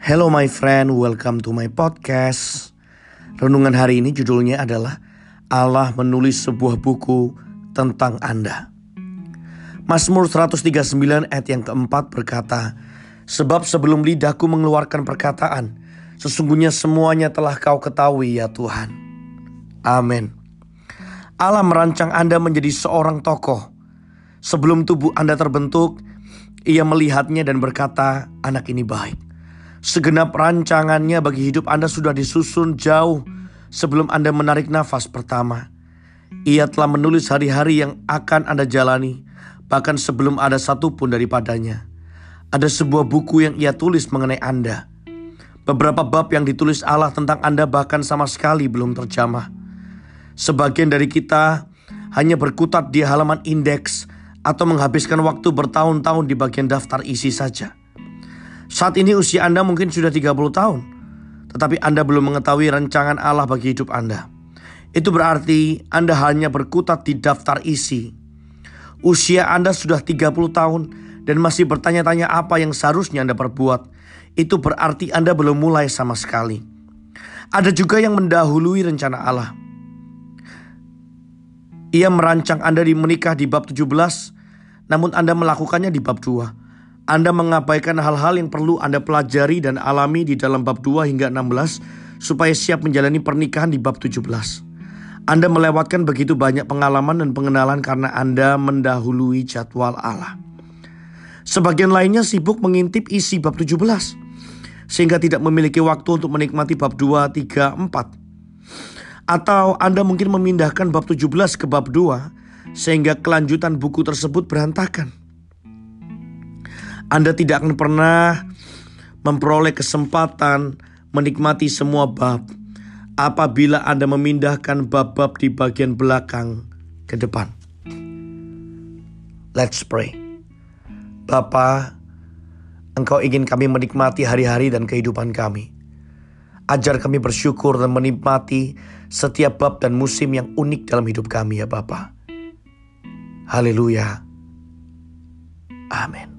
Hello my friend, welcome to my podcast. Renungan hari ini judulnya adalah Allah menulis sebuah buku tentang Anda. Mazmur 139 ayat yang keempat berkata, Sebab sebelum lidahku mengeluarkan perkataan, sesungguhnya semuanya telah kau ketahui ya Tuhan. Amin. Allah merancang Anda menjadi seorang tokoh. Sebelum tubuh Anda terbentuk, ia melihatnya dan berkata, anak ini baik. Segenap rancangannya bagi hidup Anda sudah disusun jauh sebelum Anda menarik nafas pertama. Ia telah menulis hari-hari yang akan Anda jalani, bahkan sebelum ada satupun daripadanya. Ada sebuah buku yang ia tulis mengenai Anda. Beberapa bab yang ditulis Allah tentang Anda bahkan sama sekali belum terjamah. Sebagian dari kita hanya berkutat di halaman indeks atau menghabiskan waktu bertahun-tahun di bagian daftar isi saja. Saat ini usia Anda mungkin sudah 30 tahun, tetapi Anda belum mengetahui rancangan Allah bagi hidup Anda. Itu berarti Anda hanya berkutat di daftar isi. Usia Anda sudah 30 tahun dan masih bertanya-tanya apa yang seharusnya Anda perbuat. Itu berarti Anda belum mulai sama sekali. Ada juga yang mendahului rencana Allah. Ia merancang Anda di menikah di bab 17, namun Anda melakukannya di bab 2. Anda mengabaikan hal-hal yang perlu Anda pelajari dan alami di dalam bab 2 hingga 16 supaya siap menjalani pernikahan di bab 17. Anda melewatkan begitu banyak pengalaman dan pengenalan karena Anda mendahului jadwal Allah. Sebagian lainnya sibuk mengintip isi bab 17 sehingga tidak memiliki waktu untuk menikmati bab 2, 3, 4. Atau Anda mungkin memindahkan bab 17 ke bab 2 sehingga kelanjutan buku tersebut berantakan. Anda tidak akan pernah memperoleh kesempatan menikmati semua bab apabila Anda memindahkan bab-bab di bagian belakang ke depan. Let's pray. Bapa, Engkau ingin kami menikmati hari-hari dan kehidupan kami. Ajar kami bersyukur dan menikmati setiap bab dan musim yang unik dalam hidup kami ya Bapa. Haleluya. Amin.